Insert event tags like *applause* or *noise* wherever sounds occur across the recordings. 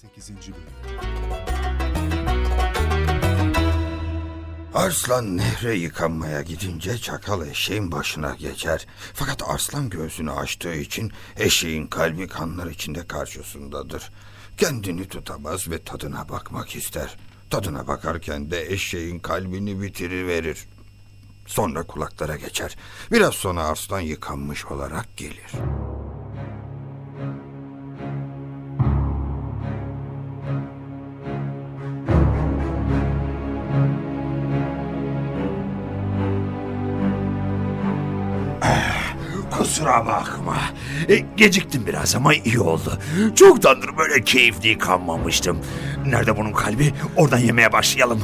8. Bölüm Arslan nehre yıkanmaya gidince çakal eşeğin başına geçer. Fakat arslan göğsünü açtığı için eşeğin kalbi kanlar içinde karşısındadır. Kendini tutamaz ve tadına bakmak ister. Tadına bakarken de eşeğin kalbini bitiriverir. Sonra kulaklara geçer. Biraz sonra arslan yıkanmış olarak gelir. Kusura bakma. E, geciktim biraz ama iyi oldu. Çoktandır böyle keyifli yıkanmamıştım. Nerede bunun kalbi? Oradan yemeye başlayalım.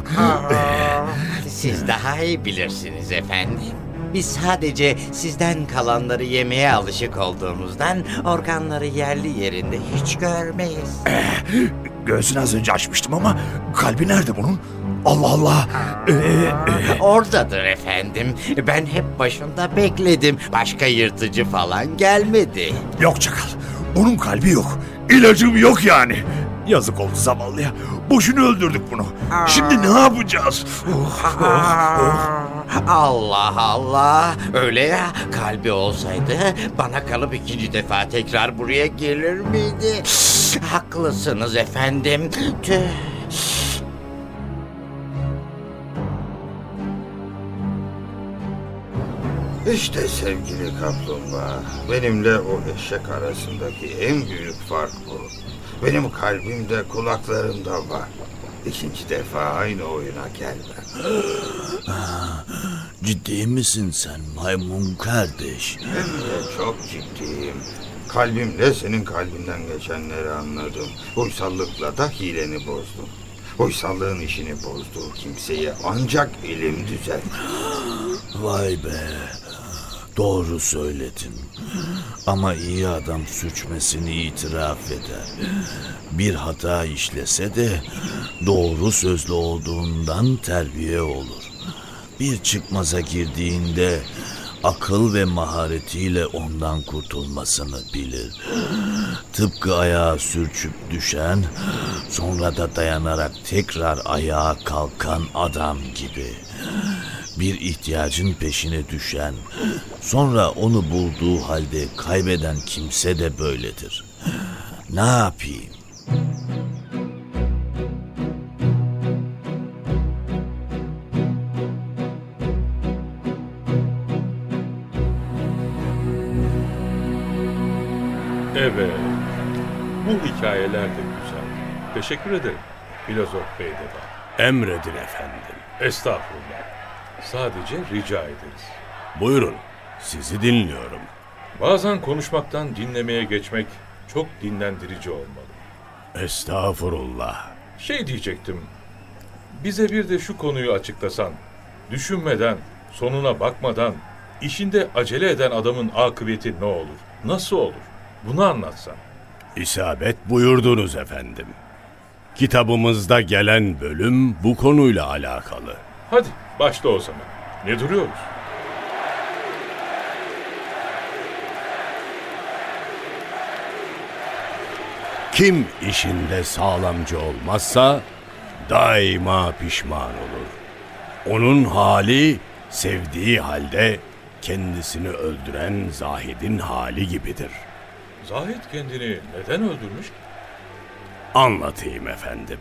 Siz daha iyi bilirsiniz efendim. Biz sadece sizden kalanları yemeye alışık olduğumuzdan organları yerli yerinde hiç görmeyiz. Göğsünü az önce açmıştım ama kalbi nerede bunun? Allah Allah. Ee, e, Oradadır efendim. Ben hep başında bekledim. Başka yırtıcı falan gelmedi. yok çakal. Bunun kalbi yok. İlacım yok yani. Yazık oldu zavallıya. Boşuna öldürdük bunu. Şimdi ne yapacağız? Oh, oh, oh. Allah Allah. Öyle ya kalbi olsaydı bana kalıp ikinci defa tekrar buraya gelir miydi? Haklısınız efendim. Tüh. İşte sevgili kaplumbağa, benimle o eşek arasındaki en büyük fark bu. Benim kalbimde kulaklarımda var. İkinci defa aynı oyuna gelmem. Ciddi misin sen maymun kardeş? Hem de çok ciddiyim. Kalbimle senin kalbinden geçenleri anladım. Uysallıkla da hileni bozdum. Uysallığın işini bozduğu kimseyi ancak ilim düzeltir. *gasps* Vay be. Doğru söyledin. Ama iyi adam suçmesini itiraf eder. Bir hata işlese de doğru sözlü olduğundan terbiye olur. Bir çıkmaza girdiğinde akıl ve maharetiyle ondan kurtulmasını bilir. Tıpkı ayağa sürçüp düşen, sonra da dayanarak tekrar ayağa kalkan adam gibi. Bir ihtiyacın peşine düşen, sonra onu bulduğu halde kaybeden kimse de böyledir. Ne yapayım? Hikayeler de güzel. Teşekkür ederim. Filozof Bey de var. Emredin efendim. Estağfurullah. Sadece rica ederiz. Buyurun, sizi dinliyorum. Bazen konuşmaktan dinlemeye geçmek çok dinlendirici olmalı. Estağfurullah. Şey diyecektim. Bize bir de şu konuyu açıklasan. Düşünmeden, sonuna bakmadan, işinde acele eden adamın akıbeti ne olur? Nasıl olur? Bunu anlatsan. İsabet buyurdunuz efendim. Kitabımızda gelen bölüm bu konuyla alakalı. Hadi başla o zaman. Ne duruyoruz? Kim işinde sağlamcı olmazsa daima pişman olur. Onun hali sevdiği halde kendisini öldüren Zahid'in hali gibidir. Zahid kendini neden öldürmüş? Anlatayım efendim.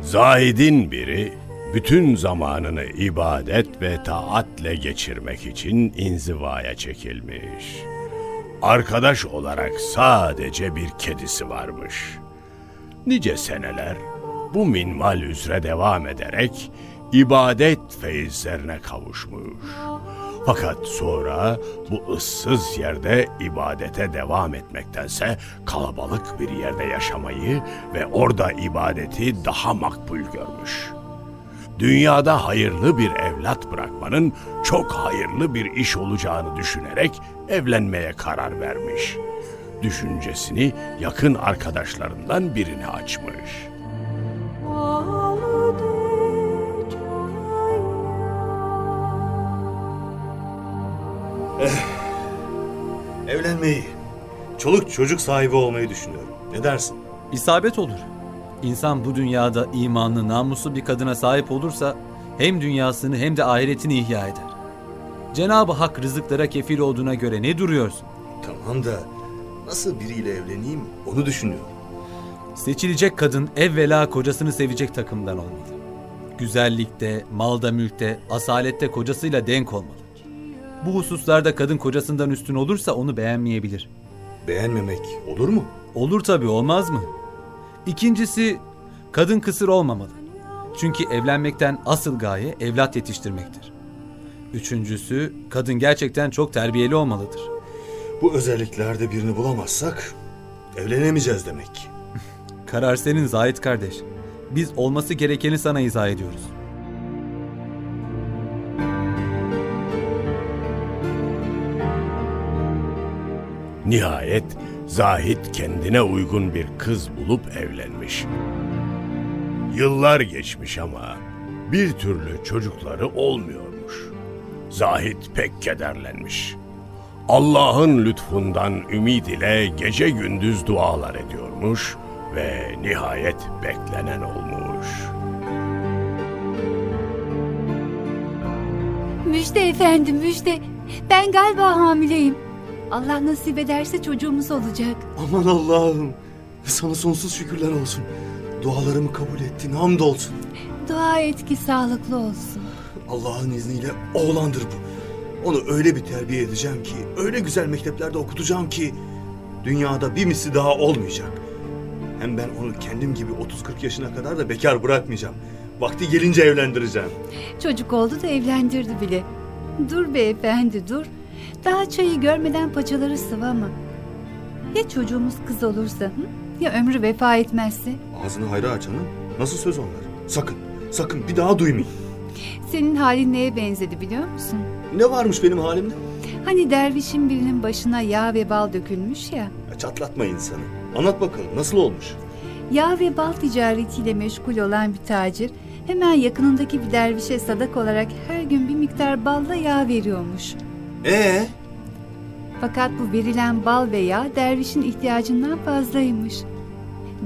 Zahid'in biri bütün zamanını ibadet ve taatle geçirmek için inzivaya çekilmiş. Arkadaş olarak sadece bir kedisi varmış. Nice seneler bu minval üzere devam ederek ibadet feyizlerine kavuşmuş. Fakat sonra bu ıssız yerde ibadete devam etmektense kalabalık bir yerde yaşamayı ve orada ibadeti daha makbul görmüş. Dünyada hayırlı bir evlat bırakmanın çok hayırlı bir iş olacağını düşünerek evlenmeye karar vermiş. Düşüncesini yakın arkadaşlarından birine açmış. Evlenmeyi, çoluk çocuk sahibi olmayı düşünüyorum. Ne dersin? İsabet olur. İnsan bu dünyada imanlı, namuslu bir kadına sahip olursa hem dünyasını hem de ahiretini ihya eder. Cenab-ı Hak rızıklara kefil olduğuna göre ne duruyorsun? Tamam da nasıl biriyle evleneyim onu düşünüyorum. Seçilecek kadın evvela kocasını sevecek takımdan olmalı. Güzellikte, malda mülkte, asalette kocasıyla denk olmalı. Bu hususlarda kadın kocasından üstün olursa onu beğenmeyebilir. Beğenmemek olur mu? Olur tabii olmaz mı? İkincisi kadın kısır olmamalı. Çünkü evlenmekten asıl gaye evlat yetiştirmektir. Üçüncüsü kadın gerçekten çok terbiyeli olmalıdır. Bu özelliklerde birini bulamazsak evlenemeyeceğiz demek. *laughs* Karar senin Zahit kardeş. Biz olması gerekeni sana izah ediyoruz. Nihayet Zahit kendine uygun bir kız bulup evlenmiş. Yıllar geçmiş ama bir türlü çocukları olmuyormuş. Zahit pek kederlenmiş. Allah'ın lütfundan ümid ile gece gündüz dualar ediyormuş ve nihayet beklenen olmuş. Müjde efendim müjde. Ben galiba hamileyim. Allah nasip ederse çocuğumuz olacak. Aman Allah'ım. Sana sonsuz şükürler olsun. Dualarımı kabul ettin hamdolsun. Dua et ki sağlıklı olsun. Allah'ın izniyle oğlandır bu. Onu öyle bir terbiye edeceğim ki, öyle güzel mekteplerde okutacağım ki dünyada bir misli daha olmayacak. Hem ben onu kendim gibi 30-40 yaşına kadar da bekar bırakmayacağım. Vakti gelince evlendireceğim. Çocuk oldu da evlendirdi bile. Dur beyefendi dur. Daha çayı görmeden paçaları sıvama. Ya çocuğumuz kız olursa? Hı? Ya ömrü vefa etmezse? Ağzını hayra aç hanım. Nasıl söz onlar? Sakın, sakın bir daha duymayayım. Senin halin neye benzedi biliyor musun? Ne varmış benim halimde? Hani dervişin birinin başına yağ ve bal dökülmüş ya. Ya çatlatma insanı. Anlat bakalım nasıl olmuş? Yağ ve bal ticaretiyle meşgul olan bir tacir hemen yakınındaki bir dervişe sadak olarak her gün bir miktar balla yağ veriyormuş. Ee? Fakat bu verilen bal ve yağ dervişin ihtiyacından fazlaymış.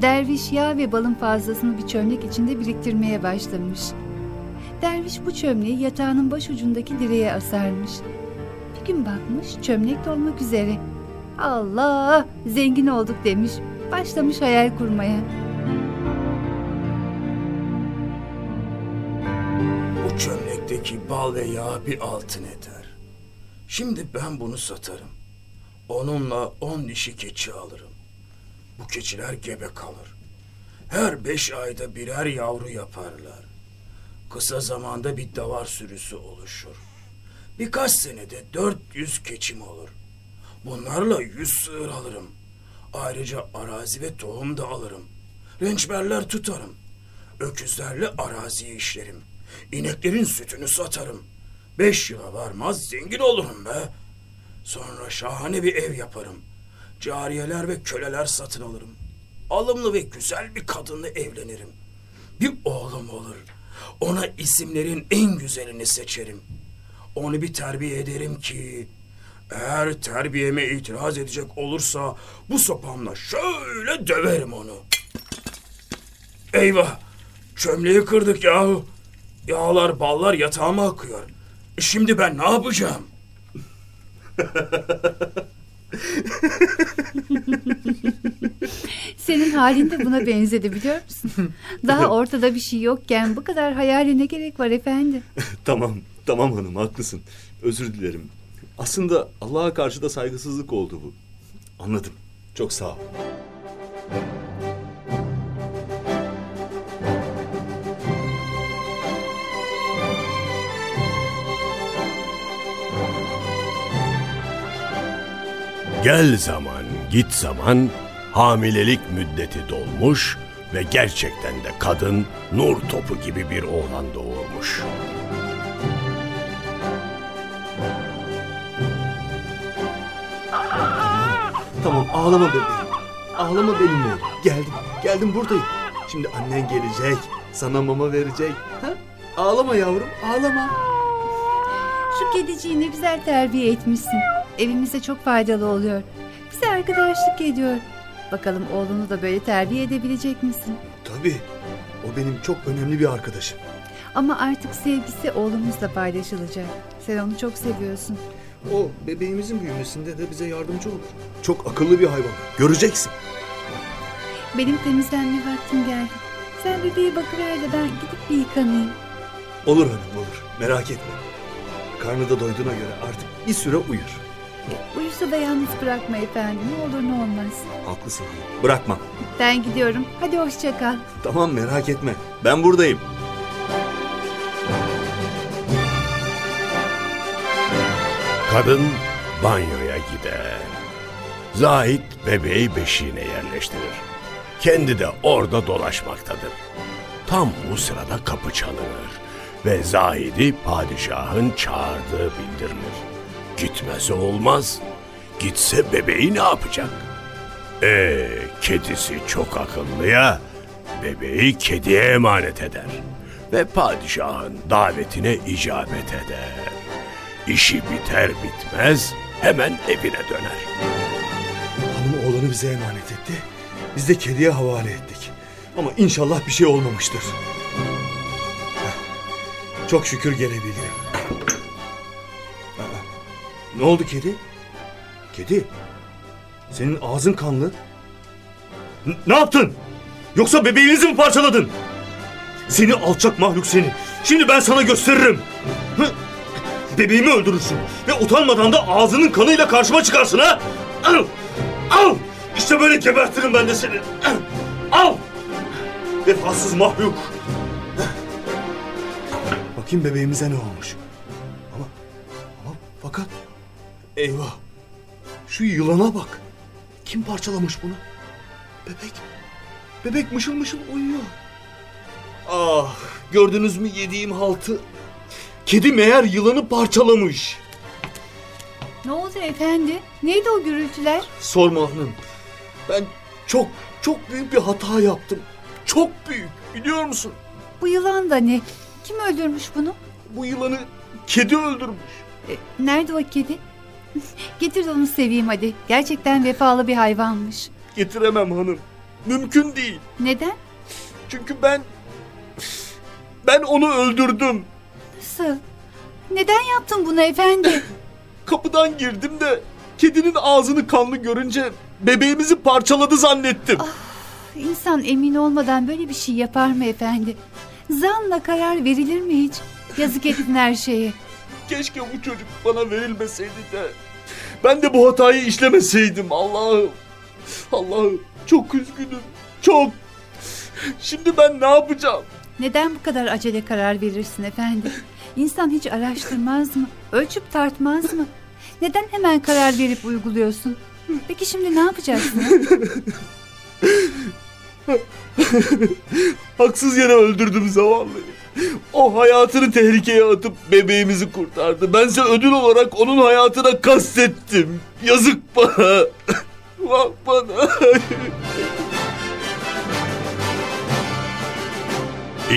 Derviş yağ ve balın fazlasını bir çömlek içinde biriktirmeye başlamış. Derviş bu çömleği yatağının başucundaki direğe asarmış. Bir gün bakmış çömlek dolmak üzere. Allah zengin olduk demiş. Başlamış hayal kurmaya. Bu çömlekteki bal ve yağ bir altın eder. Şimdi ben bunu satarım. Onunla on dişi keçi alırım. Bu keçiler gebe kalır. Her beş ayda birer yavru yaparlar. Kısa zamanda bir davar sürüsü oluşur. Birkaç senede 400 keçim olur. Bunlarla 100 sığır alırım. Ayrıca arazi ve tohum da alırım. Rençberler tutarım. Öküzlerle araziyi işlerim. İneklerin sütünü satarım. Beş yıla varmaz zengin olurum be. Sonra şahane bir ev yaparım. Cariyeler ve köleler satın alırım. Alımlı ve güzel bir kadınla evlenirim. Bir oğlum olur. Ona isimlerin en güzelini seçerim. Onu bir terbiye ederim ki... Eğer terbiyeme itiraz edecek olursa bu sopamla şöyle döverim onu. Eyvah! Çömleği kırdık yahu. Yağlar ballar yatağıma akıyor. Şimdi ben ne yapacağım? Senin halin de buna benzedi biliyor musun? Daha ortada bir şey yokken bu kadar hayale ne gerek var efendi? Tamam, tamam hanım haklısın. Özür dilerim. Aslında Allah'a karşı da saygısızlık oldu bu. Anladım. Çok sağ ol. Gel zaman, git zaman, hamilelik müddeti dolmuş ve gerçekten de kadın nur topu gibi bir oğlan doğurmuş. Tamam ağlama bebeğim. Ağlama benim oğlum. Geldim. Geldim buradayım. Şimdi annen gelecek. Sana mama verecek. Ha? Ağlama yavrum ağlama. Şu kediciyi ne güzel terbiye etmişsin. Evimize çok faydalı oluyor. Bize arkadaşlık ediyor. Bakalım oğlunu da böyle terbiye edebilecek misin? Tabii. O benim çok önemli bir arkadaşım. Ama artık sevgisi oğlumuzla paylaşılacak. Sen onu çok seviyorsun. O bebeğimizin büyümesinde de bize yardımcı olur. Çok akıllı bir hayvan. Göreceksin. Benim temizlenme vaktim geldi. Sen bebeğe bakıver de ben gidip bir yıkanayım. Olur hanım olur. Merak etme. Karnı da doyduğuna göre artık bir süre uyur. Uyusa da yalnız bırakma efendim. Ne olur ne olmaz. Haklısın. Bırakmam. Ben gidiyorum. Hadi hoşça kal. Tamam merak etme. Ben buradayım. Kadın banyoya gider. Zahit bebeği beşiğine yerleştirir. Kendi de orada dolaşmaktadır. Tam bu sırada kapı çalınır ve Zahid'i padişahın çağırdığı bildirilir. Gitmesi olmaz. Gitse bebeği ne yapacak? Ee, kedisi çok akıllı ya. Bebeği kediye emanet eder. Ve padişahın davetine icabet eder. İşi biter bitmez hemen evine döner. Hanım oğlanı bize emanet etti. Biz de kediye havale ettik. Ama inşallah bir şey olmamıştır. Çok şükür gelebildim. Ne oldu kedi? Kedi? Senin ağzın kanlı. N- ne yaptın? Yoksa bebeğinizi mi parçaladın? Seni alçak mahluk seni. Şimdi ben sana gösteririm. Hı? Bebeğimi öldürürsün. Ve utanmadan da ağzının kanıyla karşıma çıkarsın ha? Al! Al! İşte böyle gebertirim ben de seni. Al! Vefasız mahluk. Bakayım bebeğimize ne olmuş. Ama, ama fakat... Eyvah! Şu yılana bak. Kim parçalamış bunu? Bebek. Bebek mışıl mışıl uyuyor. Ah! Gördünüz mü yediğim haltı? Kedi meğer yılanı parçalamış. Ne oldu efendi? Neydi o gürültüler? Sorma hanım. Ben çok çok büyük bir hata yaptım. Çok büyük biliyor musun? Bu yılan da ne? Kim öldürmüş bunu? Bu yılanı kedi öldürmüş. E, nerede o kedi? *laughs* Getir de onu seveyim hadi. Gerçekten vefalı bir hayvanmış. Getiremem hanım. Mümkün değil. Neden? Çünkü ben ben onu öldürdüm. Nasıl? Neden yaptın bunu efendi? *laughs* Kapıdan girdim de kedinin ağzını kanlı görünce bebeğimizi parçaladı zannettim. İnsan emin olmadan böyle bir şey yapar mı efendi? Zanla karar verilir mi hiç? Yazık ettin her şeye. *laughs* Keşke bu çocuk bana verilmeseydi de ben de bu hatayı işlemeseydim Allah'ım. Allah'ım çok üzgünüm. Çok. Şimdi ben ne yapacağım? Neden bu kadar acele karar verirsin efendi? İnsan hiç araştırmaz mı? Ölçüp tartmaz mı? Neden hemen karar verip uyguluyorsun? Peki şimdi ne yapacaksın? ha? *laughs* Haksız yere öldürdüm zavallıyı. O hayatını tehlikeye atıp bebeğimizi kurtardı. Bense ödül olarak onun hayatına kastettim. Yazık bana. *laughs* Bak bana. *laughs*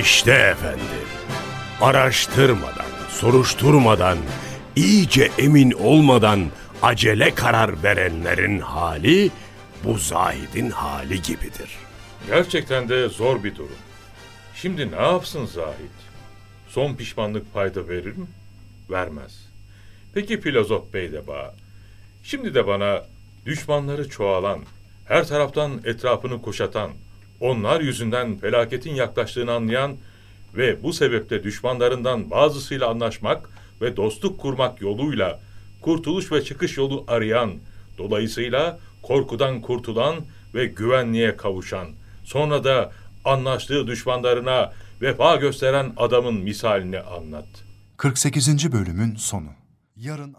İşte efendim. Araştırmadan, soruşturmadan, iyice emin olmadan acele karar verenlerin hali bu Zahid'in hali gibidir. Gerçekten de zor bir durum. Şimdi ne yapsın Zahid? Son pişmanlık payda verir mi? Vermez. Peki filozof bey de bana. Şimdi de bana düşmanları çoğalan, her taraftan etrafını kuşatan, onlar yüzünden felaketin yaklaştığını anlayan ve bu sebeple düşmanlarından bazısıyla anlaşmak ve dostluk kurmak yoluyla kurtuluş ve çıkış yolu arayan, dolayısıyla korkudan kurtulan ve güvenliğe kavuşan, sonra da anlaştığı düşmanlarına vefa gösteren adamın misalini anlat. 48. bölümün sonu. Yarın